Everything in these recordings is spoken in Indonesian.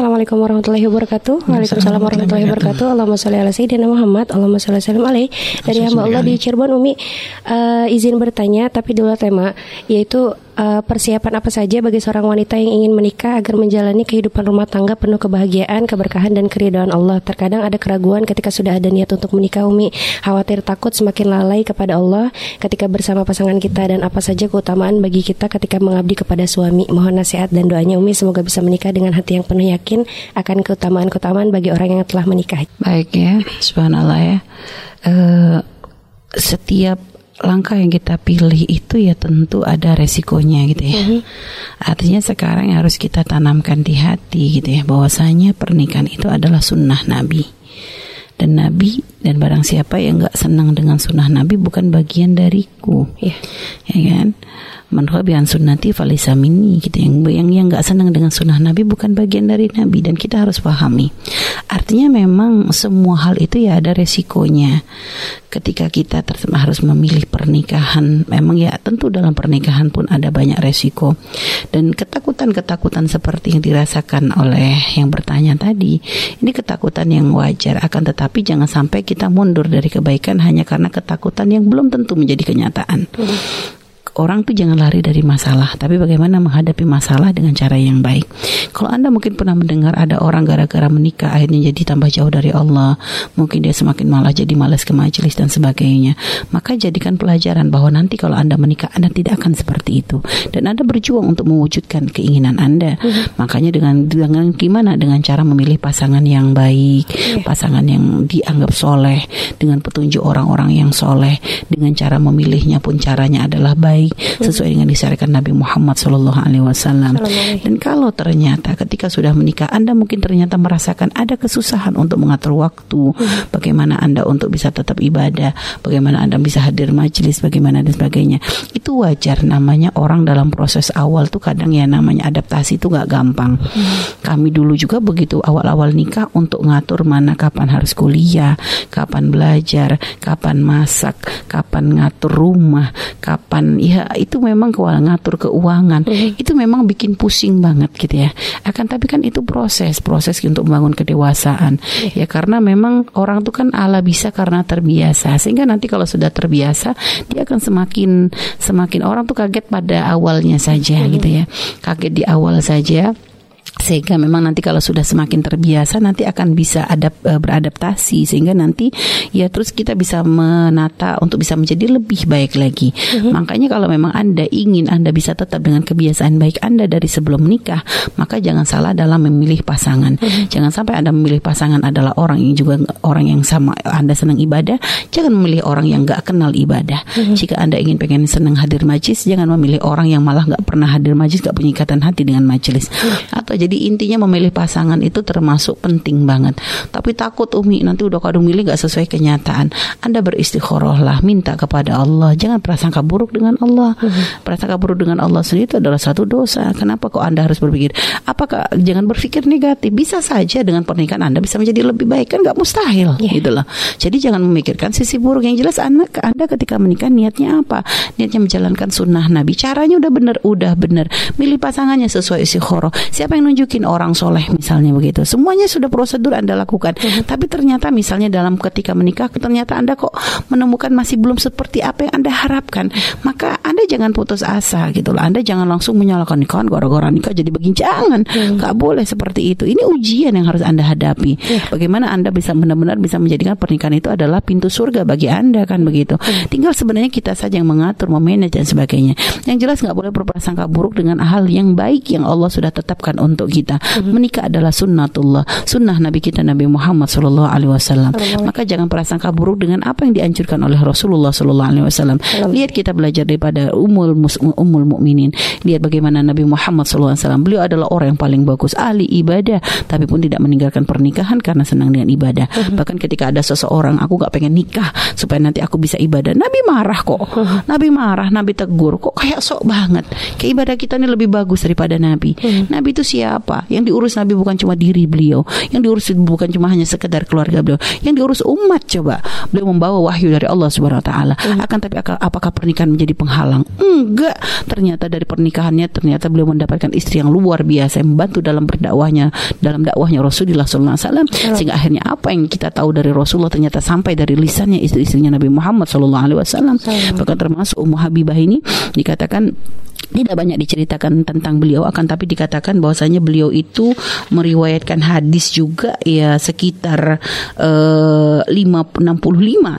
Assalamualaikum warahmatullahi wabarakatuh. Waalaikumsalam warahmatullahi wabarakatuh. Allahumma sholli ala sayyidina Muhammad. Allahumma sholli salam alaih. Dari hamba Allah di Cirebon Umi uh, izin bertanya tapi dulu tema yaitu uh, persiapan apa saja bagi seorang wanita yang ingin menikah agar menjalani kehidupan rumah tangga penuh kebahagiaan, keberkahan dan keridhaan Allah. Terkadang ada keraguan ketika sudah ada niat untuk menikah Umi, khawatir takut semakin lalai kepada Allah ketika bersama pasangan kita dan apa saja keutamaan bagi kita ketika mengabdi kepada suami. Mohon nasihat dan doanya Umi semoga bisa menikah dengan hati yang penuh yakin akan keutamaan-keutamaan bagi orang yang telah menikah. Baik ya, subhanallah ya. Uh, setiap langkah yang kita pilih itu ya tentu ada resikonya gitu ya. Mm-hmm. Artinya sekarang yang harus kita tanamkan di hati gitu ya bahwasanya pernikahan itu adalah sunnah Nabi. Dan Nabi dan barang siapa yang nggak senang dengan sunnah Nabi bukan bagian dariku, yeah. ya kan? manhabian sunnati falisa minni. Gitu yang yang yang nggak senang dengan sunnah Nabi bukan bagian dari Nabi. Dan kita harus pahami. Artinya memang semua hal itu ya ada resikonya. Ketika kita harus memilih pernikahan memang ya tentu dalam pernikahan pun ada banyak resiko. Dan ketakutan-ketakutan seperti yang dirasakan oleh yang bertanya tadi ini ketakutan yang wajar. Akan tetapi jangan sampai kita mundur dari kebaikan hanya karena ketakutan yang belum tentu menjadi kenyataan orang tuh jangan lari dari masalah, tapi bagaimana menghadapi masalah dengan cara yang baik. Kalau Anda mungkin pernah mendengar ada orang gara-gara menikah akhirnya jadi tambah jauh dari Allah, mungkin dia semakin malah jadi malas ke majelis dan sebagainya. Maka jadikan pelajaran bahwa nanti kalau Anda menikah Anda tidak akan seperti itu dan Anda berjuang untuk mewujudkan keinginan Anda. Hmm. Makanya dengan dengan gimana dengan cara memilih pasangan yang baik, yeah. pasangan yang dianggap soleh, dengan petunjuk orang-orang yang soleh, dengan cara memilihnya pun caranya adalah baik sesuai dengan disarankan Nabi Muhammad Shallallahu Alaihi Wasallam. Dan kalau ternyata ketika sudah menikah Anda mungkin ternyata merasakan ada kesusahan untuk mengatur waktu, hmm. bagaimana Anda untuk bisa tetap ibadah, bagaimana Anda bisa hadir majelis, bagaimana dan sebagainya. Itu wajar namanya orang dalam proses awal tuh kadang ya namanya adaptasi itu nggak gampang. Hmm. Kami dulu juga begitu awal-awal nikah untuk ngatur mana kapan harus kuliah, kapan belajar, kapan masak, kapan ngatur rumah, kapan ya itu memang ngatur keuangan mm. itu memang bikin pusing banget gitu ya akan tapi kan itu proses proses untuk membangun kedewasaan mm. ya karena memang orang tuh kan ala bisa karena terbiasa sehingga nanti kalau sudah terbiasa dia akan semakin semakin orang tuh kaget pada awalnya saja mm. gitu ya kaget di awal saja sehingga memang nanti kalau sudah semakin terbiasa nanti akan bisa adap, uh, beradaptasi sehingga nanti ya terus kita bisa menata untuk bisa menjadi lebih baik lagi. Mm-hmm. Makanya kalau memang Anda ingin Anda bisa tetap dengan kebiasaan baik Anda dari sebelum menikah, maka jangan salah dalam memilih pasangan. Mm-hmm. Jangan sampai Anda memilih pasangan adalah orang yang juga orang yang sama Anda senang ibadah, jangan memilih orang yang gak kenal ibadah. Mm-hmm. Jika Anda ingin pengen senang hadir majlis, jangan memilih orang yang malah gak pernah hadir majlis, gak punya ikatan hati dengan majlis. Mm-hmm. Atau jadi jadi intinya memilih pasangan itu termasuk penting banget. Tapi takut Umi nanti udah kadung milih gak sesuai kenyataan. Anda beristikharahlah, minta kepada Allah. Jangan prasangka buruk dengan Allah. Hmm. Prasangka buruk dengan Allah sendiri itu adalah satu dosa. Kenapa kok Anda harus berpikir? Apakah jangan berpikir negatif? Bisa saja dengan pernikahan Anda bisa menjadi lebih baik kan gak mustahil yeah. gitu loh. Jadi jangan memikirkan sisi buruk yang jelas anak Anda ketika menikah niatnya apa? Niatnya menjalankan sunnah Nabi. Caranya udah bener, udah bener. Milih pasangannya sesuai istikharah. Siapa yang nunjuk nunjukin orang soleh misalnya begitu. Semuanya sudah prosedur Anda lakukan. Hmm. Tapi ternyata misalnya dalam ketika menikah ternyata Anda kok menemukan masih belum seperti apa yang Anda harapkan. Maka Anda jangan putus asa gitu loh. Anda jangan langsung menyalahkan nikah gara-gara nikah jadi begini. Jangan. Hmm. Gak boleh seperti itu. Ini ujian yang harus Anda hadapi. Hmm. Bagaimana Anda bisa benar-benar bisa menjadikan pernikahan itu adalah pintu surga bagi Anda kan begitu. Hmm. Tinggal sebenarnya kita saja yang mengatur, memanage dan sebagainya. Yang jelas nggak boleh berprasangka buruk dengan hal yang baik yang Allah sudah tetapkan untuk kita. Mm-hmm. Menikah adalah sunnatullah, sunnah Nabi kita Nabi Muhammad Shallallahu Alaihi Wasallam. Maka jangan prasangka buruk dengan apa yang dianjurkan oleh Rasulullah Shallallahu Alaihi Wasallam. Lihat kita belajar daripada umul umul mukminin. Lihat bagaimana Nabi Muhammad Shallallahu Alaihi Wasallam. Beliau adalah orang yang paling bagus, ahli ibadah, tapi pun tidak meninggalkan pernikahan karena senang dengan ibadah. Mm-hmm. Bahkan ketika ada seseorang, aku gak pengen nikah supaya nanti aku bisa ibadah. Nabi marah kok. Mm-hmm. Nabi marah, Nabi tegur kok kayak sok banget. Kayak ibadah kita ini lebih bagus daripada Nabi. Nabi itu siap siapa? Yang diurus Nabi bukan cuma diri beliau, yang diurus bukan cuma hanya sekedar keluarga beliau, yang diurus umat coba. Beliau membawa wahyu dari Allah Subhanahu wa taala. Hmm. Akan tapi apakah pernikahan menjadi penghalang? Enggak. Ternyata dari pernikahannya ternyata beliau mendapatkan istri yang luar biasa yang membantu dalam berdakwahnya, dalam dakwahnya Rasulullah SAW. Sehingga akhirnya apa yang kita tahu dari Rasulullah ternyata sampai dari lisannya istri-istrinya Nabi Muhammad SAW. Bahkan termasuk Ummu Habibah ini dikatakan tidak banyak diceritakan tentang beliau akan tapi dikatakan bahwasanya beliau itu meriwayatkan hadis juga ya sekitar uh, 5 65 65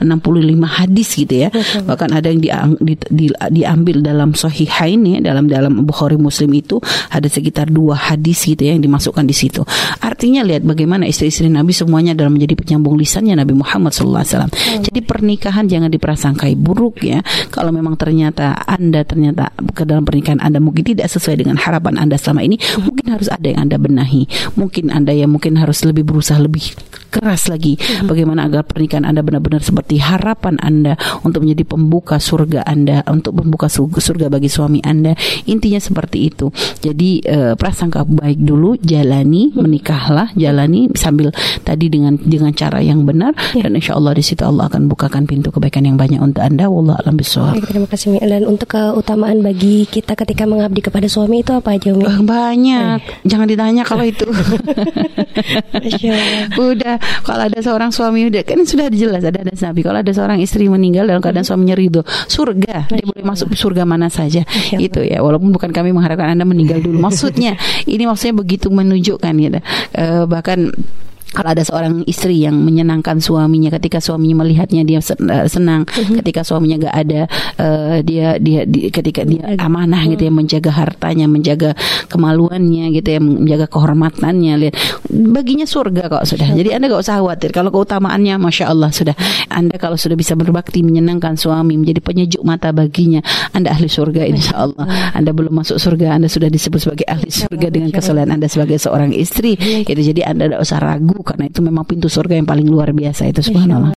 hadis gitu ya. Betul. Bahkan ada yang di, di, di, diambil dalam sahihain ya dalam dalam Bukhari Muslim itu ada sekitar dua hadis gitu ya yang dimasukkan di situ. Artinya lihat bagaimana istri-istri Nabi semuanya dalam menjadi penyambung lisannya Nabi Muhammad SAW. Jadi pernikahan jangan diprasangkai buruk ya. Kalau memang ternyata Anda ternyata ke dalam pernikahan pernikahan Anda mungkin tidak sesuai dengan harapan Anda selama ini, mungkin harus ada yang Anda benahi. Mungkin Anda yang mungkin harus lebih berusaha lebih keras lagi hmm. bagaimana agar pernikahan Anda benar-benar seperti harapan Anda untuk menjadi pembuka surga Anda, untuk membuka surga bagi suami Anda. Intinya seperti itu. Jadi uh, prasangka baik dulu, jalani, menikahlah, jalani sambil tadi dengan dengan cara yang benar ya. dan insya Allah di situ Allah akan bukakan pintu kebaikan yang banyak untuk Anda. Wallah alam bisawab. Terima kasih Dan untuk keutamaan bagi kita ketika mengabdi kepada suami itu apa aja Umi? Uh, banyak. Eh. Jangan ditanya kalau itu. udah kalau ada seorang suami udah kan sudah jelas ada ada Nabi. Kalau ada seorang istri meninggal dalam keadaan suaminya ridho, surga. Dia boleh masuk surga mana saja. Itu ya. Walaupun bukan kami mengharapkan Anda meninggal dulu. Maksudnya ini maksudnya begitu menunjukkan gitu. Uh, bahkan kalau ada seorang istri yang menyenangkan suaminya ketika suaminya melihatnya dia eh, senang mm-hmm. ketika suaminya gak ada uh, dia dia di, ketika dia amanah gitu ya mm-hmm. menjaga hartanya menjaga kemaluannya gitu ya menjaga kehormatannya lihat. Baginya surga kok sudah. Jadi anda gak usah khawatir. Kalau keutamaannya masya Allah sudah. Anda kalau sudah bisa berbakti menyenangkan suami menjadi penyejuk mata baginya anda ahli surga insya Allah. Anda belum masuk surga anda sudah disebut sebagai ahli surga dengan kesalahan anda sebagai seorang istri. Gitu. Jadi anda tidak usah ragu karena itu memang pintu surga yang paling luar biasa itu subhanallah